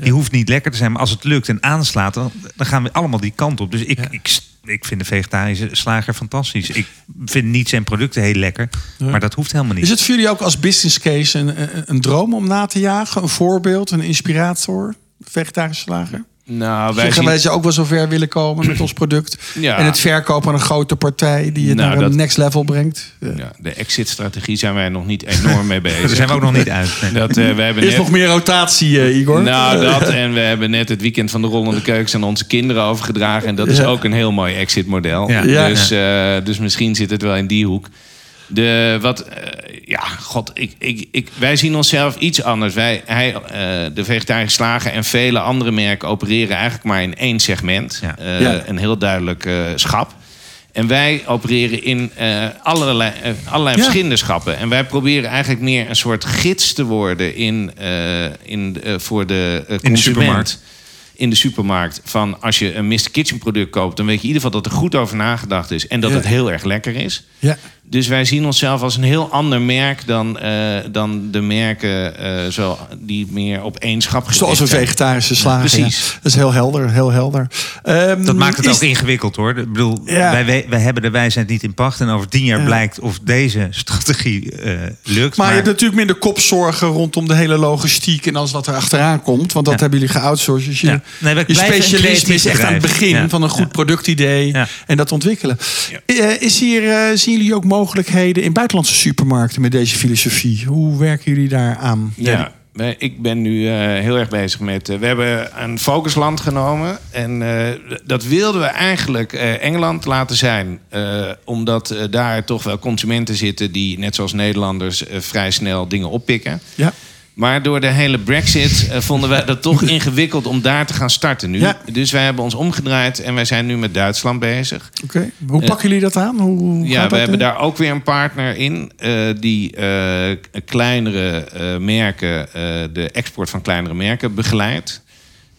Die hoeft niet lekker te zijn. Maar als het lukt en aanslaat, dan, dan gaan we allemaal die kant op. Dus ik, Ja. ik, ik vind de vegetarische slager fantastisch. Ik vind niet zijn producten heel lekker. Ja. Maar dat hoeft helemaal niet. Is het voor jullie ook als business case een, een, een droom om na te jagen? Een voorbeeld, een inspirator? Vegetarische slager? Nou, wij Zeggen zien... wij dat je ook wel zo ver willen komen met ons product? Ja. En het verkopen aan een grote partij die het Nou, naar een next level brengt? Ja. Ja, de exit-strategie zijn wij nog niet enorm mee bezig. Daar zijn we ook nog niet uit. Nee. Dat, eh, we hebben Er is net... nog meer rotatie, eh, Igor. Nou, dat en we hebben net het weekend van de rollende keukens aan onze kinderen overgedragen. En dat is Ja. ook een heel mooi exit-model. Ja. Ja. Dus, eh, dus misschien zit het wel in die hoek. De, wat, eh, ja, god, ik, ik, ik, wij zien onszelf iets anders. Wij, hij, eh, de vegetarische slager en vele andere merken opereren eigenlijk maar in één segment. Ja. Eh, Ja. Een heel duidelijk eh, schap. En wij opereren in eh, allerlei, allerlei Ja. verschillende schappen. En wij proberen eigenlijk meer een soort gids te worden in, eh, in, eh, voor de consument. supermarkt. In de supermarkt. Van als je een Mr. Kitchen product koopt, dan weet je in ieder geval dat er goed over nagedacht is. En dat Ja. het heel erg lekker is. Ja. Dus wij zien onszelf als een heel ander merk dan, eh, dan de merken eh, zo, die meer op één schap Zoals een vegetarische slager. Precies. ja. Dat is heel helder, heel helder. Ehm, Dat maakt het is- ook ingewikkeld hoor. Ik bedoel, Ja. wij, wij, wij hebben de wijsheid niet in pacht. En over tien jaar Ja. blijkt of deze strategie eh, lukt. Maar, je hebt natuurlijk minder kopzorgen rondom de hele logistiek en alles wat er achteraan komt. Want dat Ja. hebben jullie geoutsourced. Dus je. Nee, specialisme is echt aan het begin Ja. van een goed Ja. productidee Ja. en dat ontwikkelen. Ja. Eh, Is hier, zien jullie ook mogelijkheden in buitenlandse supermarkten met deze filosofie? Hoe werken jullie daar aan? Ja, ik ben nu eh, heel erg bezig met. eh, we hebben een focusland genomen. En eh, dat wilden we eigenlijk Engeland laten zijn. omdat daar toch wel consumenten zitten die, net zoals Nederlanders, vrij snel dingen oppikken. Ja. Maar door de hele Brexit eh, vonden wij dat toch ingewikkeld om daar te gaan starten nu. Ja. Dus wij hebben ons omgedraaid en wij zijn nu met Duitsland bezig. Oké. Hoe pakken jullie dat aan? Hoe, hoe Ja, we hebben eh? daar ook weer een partner in eh, die eh, kleinere eh, merken, eh, de export van kleinere merken begeleidt.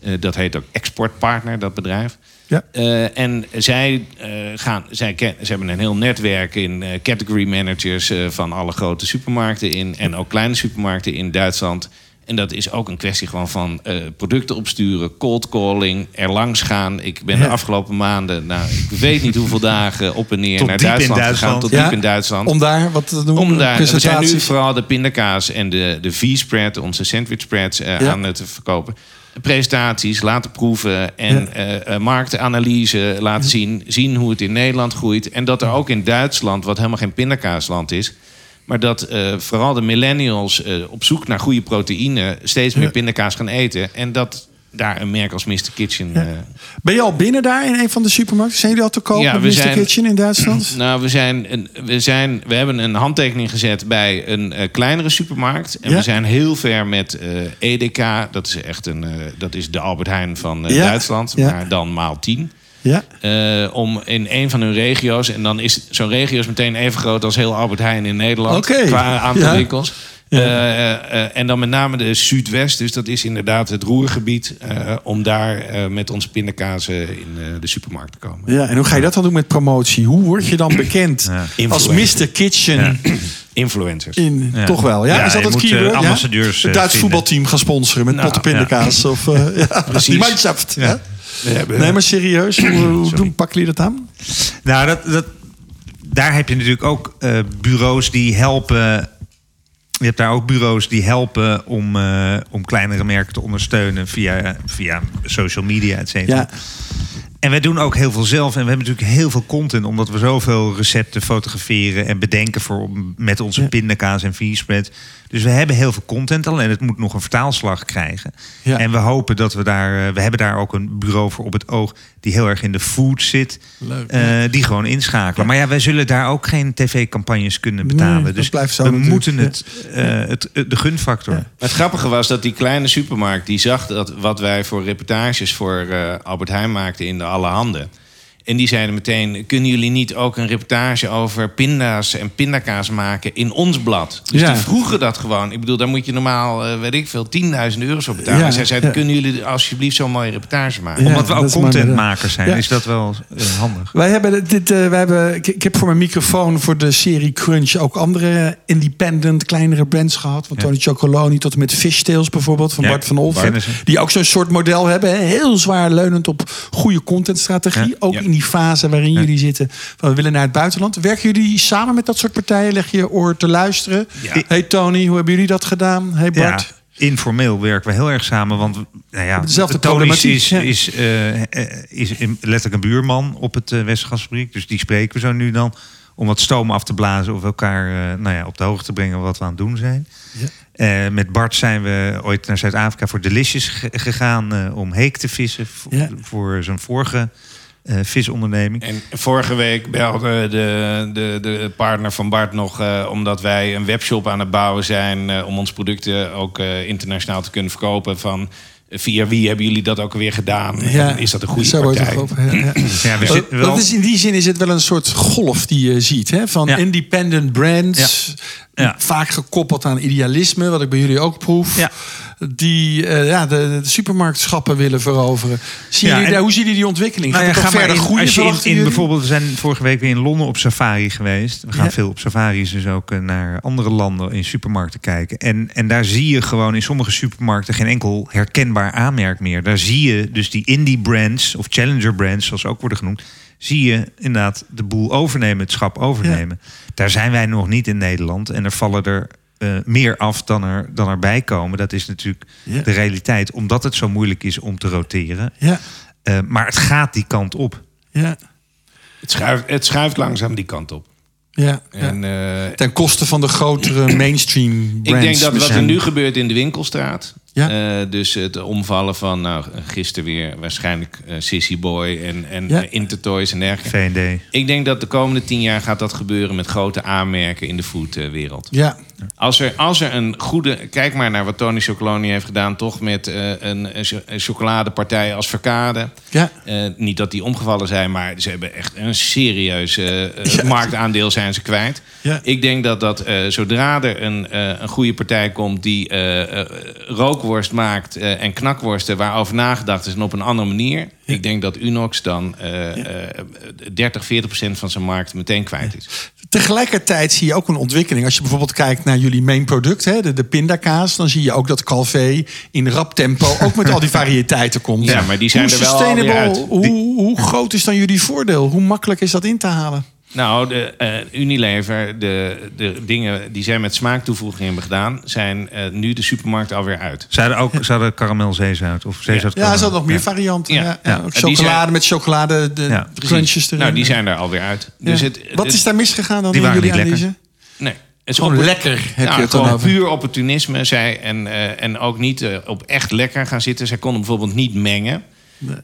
Eh, dat heet ook Exportpartner, dat bedrijf. Ja. Eh, en zij, eh, gaan, zij ken, ze hebben een heel netwerk in eh, category managers van alle grote supermarkten in en ook kleine supermarkten in Duitsland. En dat is ook een kwestie gewoon van producten opsturen, cold calling, er langs gaan. Ik ben Ja. de afgelopen maanden, nou, ik weet niet hoeveel dagen op en neer Tot naar Duitsland, gegaan, tot Ja, diep in Duitsland. Om daar wat te doen? Om daar, we zijn nu vooral de pindakaas en de, de V-spread, onze sandwich spreads, aan het verkopen. Presentaties, laten proeven en Ja. eh, eh, marktanalyse laten zien. Zien hoe het in Nederland groeit. En dat er ook in Duitsland, wat helemaal geen pindakaasland is... maar dat eh, vooral de millennials op zoek naar goede proteïne... steeds meer pindakaas gaan eten. En dat daar een merk als Mr. Kitchen... eh, Ben je al binnen daar in een van de supermarkten? Zijn jullie al te koop Ja, we Mr. zijn- Kitchen in Duitsland? Nou, we, zijn een, we, zijn, we hebben een handtekening gezet bij een eh, kleinere supermarkt. En Ja. we zijn heel ver met eh, EDK. Dat is echt een, dat is de Albert Heijn van. Duitsland. Maar dan maal 10. Ja. Eh, om in een van hun regio's. En dan is zo'n regio is meteen even groot als heel Albert Heijn in Nederland. Qua aantal Ja. winkels. Ja. Eh, eh, en dan met name de Zuidwest. Dus dat is inderdaad het roergebied. eh, om daar eh, met onze pindakazen in eh, de supermarkt te komen. ja. En hoe ga je dat dan doen met promotie? Hoe word je dan bekend Ja. als. Mr. Kitchen? Influencers. In, Ja. Toch wel, ja? Ja, is dat je het keyword? eh, ja? ambassadeurs, Het eh, Duits vinden. voetbalteam gaan sponsoren met Nou, potten pindakaas. Of, uh, ja, Precies. Mannschaft. Nee, maar serieus, hoe, hoe doen, pakken jullie dat aan? Nou, dat, dat, daar heb je natuurlijk ook eh, bureaus die helpen. Je hebt daar ook bureaus die helpen om, eh, om kleinere merken te ondersteunen via, via social media, et cetera. Ja. En wij doen ook heel veel zelf. En we hebben natuurlijk heel veel content, omdat we zoveel recepten fotograferen en bedenken voor, met onze Ja. pindakaas en v-spread. Dus we hebben heel veel content al en het moet nog een vertaalslag krijgen. Ja. En we hopen dat we daar, eh, we hebben daar ook een bureau voor op het oog die heel erg in de food zit. Leuk, eh, die gewoon inschakelen. Maar ja, wij zullen daar ook geen tv-campagnes kunnen betalen. Nee, dus we natuurlijk. moeten het, eh, het, het- de gunfactor. Ja. Het grappige was dat die kleine supermarkt... die zag dat wat wij voor reportages voor eh, Albert Heijn maakten in de Alle Handen. En die zeiden meteen... kunnen jullie niet ook een reportage over pinda's en pindakaas maken in ons blad? Dus Ja. die vroegen dat gewoon. Ik bedoel, daar moet je normaal, eh, weet ik veel, 10.000 euro's voor betalen. Ja, en zij zeiden, ja. kunnen jullie alsjeblieft zo'n mooie reportage maken? Ja. Omdat we ook contentmakers zijn, Ja. is dat wel eh, handig. Wij hebben dit, eh, wij hebben, ik, ik heb voor mijn microfoon voor de serie Crunch ook andere independent, kleinere brands gehad. Van Ja. Tony Chocoloni tot en met Fishtails bijvoorbeeld van Ja, Bart van Olven. Die ook zo'n soort model hebben. hè. Heel zwaar leunend op goede contentstrategie. Ja. Ook Ja. in die fase waarin Ja. jullie zitten. Van we willen naar het buitenland. Werken jullie samen met dat soort partijen? Leg je oor te luisteren? Ja. Hey Tony, hoe hebben jullie dat gedaan? Hey Bart? Ja, informeel werken we heel erg samen. Want nou ja, Dezelfde Tony is, ja. is, eh, eh, is letterlijk een buurman op het Westgasfabriek. Dus die spreken we zo nu dan. Om wat stoom af te blazen of elkaar nou ja, op de hoogte te brengen wat we aan het doen zijn. Ja. Met Bart zijn we ooit naar Zuid-Afrika voor Delicious ge- gegaan om heek te vissen. Ja. Voor zijn vorige eh, visonderneming. En vorige week belde de, de, de partner van Bart nog... eh, omdat wij een webshop aan het bouwen zijn... eh, om onze producten ook eh, internationaal te kunnen verkopen... van via wie hebben jullie dat ook alweer gedaan? En is dat een goede partij? ja, ja. Ja, we wel- dat is in die zin is het wel een soort golf die je ziet. Hè? Van Ja. independent brands. Ja. Vaak gekoppeld aan idealisme, wat ik bij jullie ook proef. Ja. Die eh, ja, de, de supermarktschappen willen veroveren. Zien Ja, jullie en- hoe zien jullie die ontwikkeling? Gaat Nou ja, nog ga verder groeien? als je in, bijvoorbeeld, we zijn vorige week weer in Londen op safari geweest. We gaan veel op safaris, dus ook eh, naar andere landen in supermarkten kijken. En, en daar zie je gewoon in sommige supermarkten geen enkel herkenbaar aanmerk meer. Daar zie je dus die indie brands of challenger brands, zoals ze ook worden genoemd. Zie je inderdaad de boel overnemen, het schap overnemen. Daar zijn wij nog niet in Nederland. En er vallen er eh, meer af dan er, dan erbij komen. Dat is natuurlijk Ja. de realiteit, omdat het zo moeilijk is om te roteren. Ja, Eh, maar het gaat die kant op. ja, Het, schuift, het schuift langzaam die kant op. Ja, ja. En, eh, Ten koste van de grotere mainstream ik brands. denk dat wat er nu gebeurt in de winkelstraat. Ja. eh, dus het omvallen van, nou, gisteren weer waarschijnlijk eh, Sissy Boy en, en Ja. eh, Intertoys en dergelijke. V&D. Ik denk dat de komende tien jaar gaat dat gebeuren met grote aanmerken in de foodwereld. Ja, Als er, als er een goede. Kijk maar naar wat Tony Chocoloni heeft gedaan, toch met eh, een, een cho- een chocoladepartij als Verkade. ja. Eh, niet dat die omgevallen zijn, maar ze hebben echt een serieus eh, Ja. marktaandeel zijn ze kwijt. Ja. Ik denk dat, dat zodra er een, een goede partij komt die rookworst maakt en knakworsten waarover nagedacht is en op een andere manier. Ik denk dat Unox dan eh, eh, 30, 40 procent van zijn markt meteen kwijt is. Tegelijkertijd zie je ook een ontwikkeling. Als je bijvoorbeeld kijkt naar jullie main product, hè, de, de pindakaas, dan zie je ook dat Calvé in rap tempo ook met al die variëteiten komt. Ja, maar die zijn hoe er wel. Hoe, hoe groot is dan jullie voordeel? Hoe makkelijk is dat in te halen? Nou, de, eh, Unilever, de, de dingen die zij met smaaktoevoeging hebben gedaan, zijn eh, nu de supermarkt alweer uit. Ze hadden ook ze hadden karamel zeezout of zeezout Ja, er zijn nog meer varianten. Ja. Chocolade zijn- met chocolade, de Ja, crunches erin. Nou, die zijn er alweer uit. Ja. Dus het, Wat het- is daar misgegaan dan Die in waren jullie niet analyse? Nee, het is Gewoon lekker heb Nou, je het dan gewoon over. puur opportunisme. Zij, en, eh, en ook niet op echt lekker gaan zitten. Zij konden bijvoorbeeld niet mengen.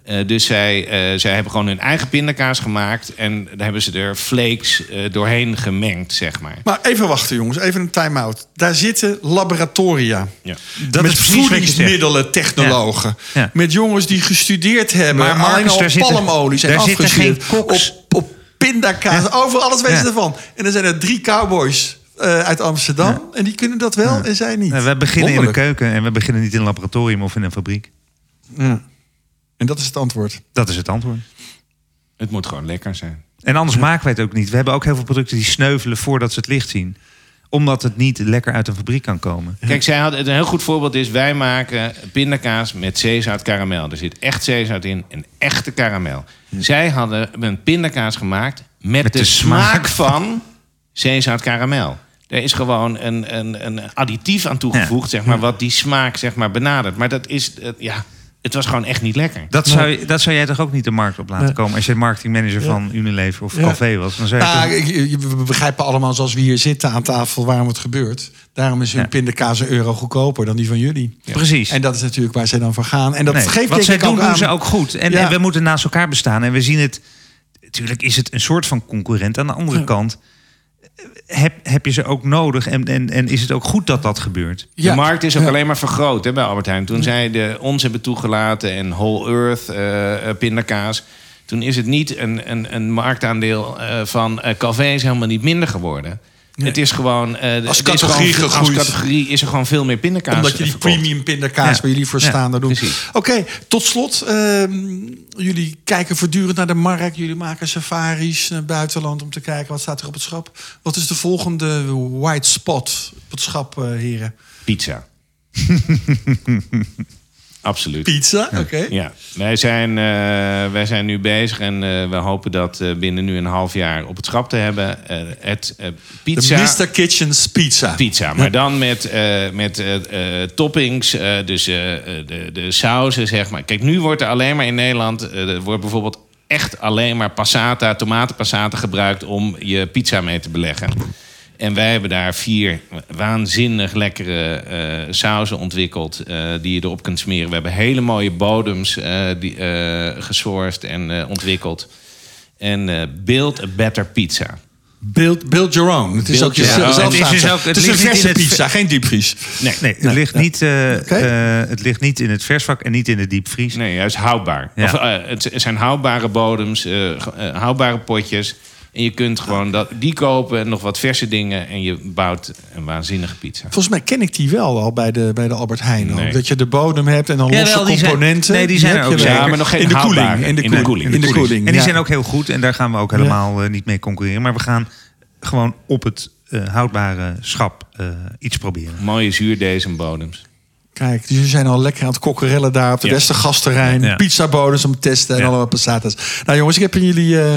Eh, dus zij, eh, zij hebben gewoon hun eigen pindakaas gemaakt. En daar hebben ze er flakes eh, doorheen gemengd, zeg maar. Maar even wachten jongens, even een time-out. Daar zitten laboratoria. Ja. Dat met voedingsmiddelen, technologen. Ja. Ja. Met jongens die gestudeerd hebben. Maar Marcus, alleen al daar zitten- palmolie zijn daar zitten afgestudeerd. geen koks. Op, op pindakaas, over alles weten Ja. ze ervan. En dan zijn er drie cowboys eh, uit Amsterdam. En die kunnen dat wel en zij niet. Nee, we beginnen in de keuken en we beginnen niet in een laboratorium of in een fabriek. Ja. En dat is het antwoord. Dat is het antwoord. Het moet gewoon lekker zijn. En anders maken wij het ook niet. We hebben ook heel veel producten die sneuvelen voordat ze het licht zien. Omdat het niet lekker uit een fabriek kan komen. Kijk, zij hadden, een heel goed voorbeeld is... wij maken pindakaas met zeezout karamel. Er zit echt zeezout in en echte karamel. Zij hadden een pindakaas gemaakt... met, Met de, de smaak smaak van zeezout karamel. Er is gewoon een, een, een additief aan toegevoegd... Zeg maar, wat die smaak zeg maar, benadert. Maar dat is... eh, ja, het was gewoon echt niet lekker. Dat zou, je- dat zou jij toch ook niet de markt op laten Nee. komen... als je marketingmanager van Unilever of Ja. Calvé was? Dan zou je Nou, toch- ik- je- we begrijpen allemaal zoals we hier zitten aan tafel waarom het gebeurt. Daarom is hun Ja. pindakaas een euro goedkoper dan die van jullie. Precies. En dat is natuurlijk waar zij dan voor gaan. En dat Nee, geeft wat zij doen, ook doen aan. ze ook goed. En, Ja. en we moeten naast elkaar bestaan. En we zien het... Natuurlijk is het een soort van concurrent. Aan de andere kant heb, heb je ze ook nodig. En, en, en is het ook goed dat dat gebeurt. Ja. De markt is ook Ja. alleen maar vergroot hè, bij Albert Heijn. Toen zij de, ons hebben toegelaten en Whole Earth eh, eh, pindakaas... toen is het niet een, een, een marktaandeel eh, van eh Calvé is helemaal niet minder geworden. Het is gewoon... eh, Als categorie gewoon- gegroeid. Als categorie is er gewoon veel meer pindakaas Omdat je die premium pindakaas Ja. waar jullie voor Ja, staan, dat doen. precies. Oké, tot slot. ehm, jullie kijken voortdurend naar de markt. Jullie maken safaris naar het buitenland om te kijken wat staat er op het schap. Wat is de volgende white spot op het schap, eh, heren? Pizza. Absoluut. Pizza, oké. Ja, wij zijn, eh, wij zijn nu bezig en eh, we hopen dat eh, binnen nu een half jaar op het schap te hebben. Het De pizza. Mr. Kitchen's Pizza. Pizza, maar dan met, met toppings, dus de, de sauzen, zeg maar. Kijk, nu wordt er alleen maar in Nederland, er wordt bijvoorbeeld echt alleen maar passata, tomatenpassata gebruikt om je pizza mee te beleggen. En wij hebben daar vier waanzinnig lekkere eh sauzen ontwikkeld eh, die je erop kunt smeren. We hebben hele mooie bodems eh die, eh gesourced en eh, ontwikkeld. En eh build a better pizza. Build, build your own. Het is Build ook je zelf Het is dus ook- het Het is een ligt niet in het- pizza, geen diepvries. Nee, Nee, het, ligt niet, eh, eh, het ligt niet in het versvak en niet in de diepvries. Nee, juist houdbaar. Ja. Of, het zijn houdbare bodems, houdbare potjes. En je kunt gewoon dat, die kopen en nog wat verse dingen. En je bouwt een waanzinnige pizza. Volgens mij ken ik die wel al bij de, bij de Albert Heijn. ook. Dat je de bodem hebt en dan losse die zijn- componenten. nee, die zijn heb er je ook zeker. Ja, maar nog geen in de koeling. In de In de koeling. In de In de koeling. En die ja. zijn ook heel goed en daar gaan we ook helemaal eh, niet mee concurreren. Maar we gaan gewoon op het eh, houdbare schap eh, iets proberen. Mooie zuurdesem-bodems. Kijk, dus jullie zijn al lekker aan het kokkerellen daar op de Ja. Westergasterrein. Ja. Pizza bodems om te testen en Ja. allemaal passatas. Nou jongens, ik heb in jullie eh,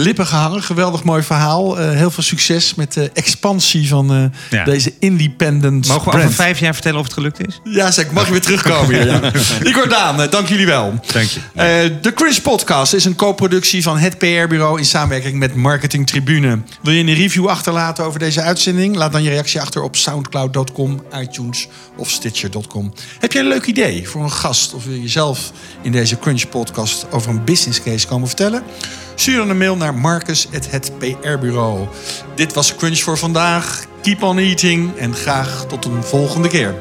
lippen gehangen. Geweldig mooi verhaal. Eh, heel veel succes met de expansie van eh, Ja. deze independent Mogen we brand. over vijf jaar vertellen of het gelukt is? Ja, zeg, mag je weer terugkomen hier. Ja. Igor Daan, eh, dank jullie wel. Dank je. De Cringe Podcast is een co-productie van het PR-bureau in samenwerking met Marketing Tribune. Wil je een review achterlaten over deze uitzending? Laat dan je reactie achter op soundcloud.com, iTunes of Stitcher.com. Heb je een leuk idee voor een gast of wil je zelf in deze Cringe Podcast over een business case komen vertellen? Stuur dan een mail naar Marcus at het PR-bureau. Dit was Crunch voor vandaag. Keep on eating en graag tot een volgende keer.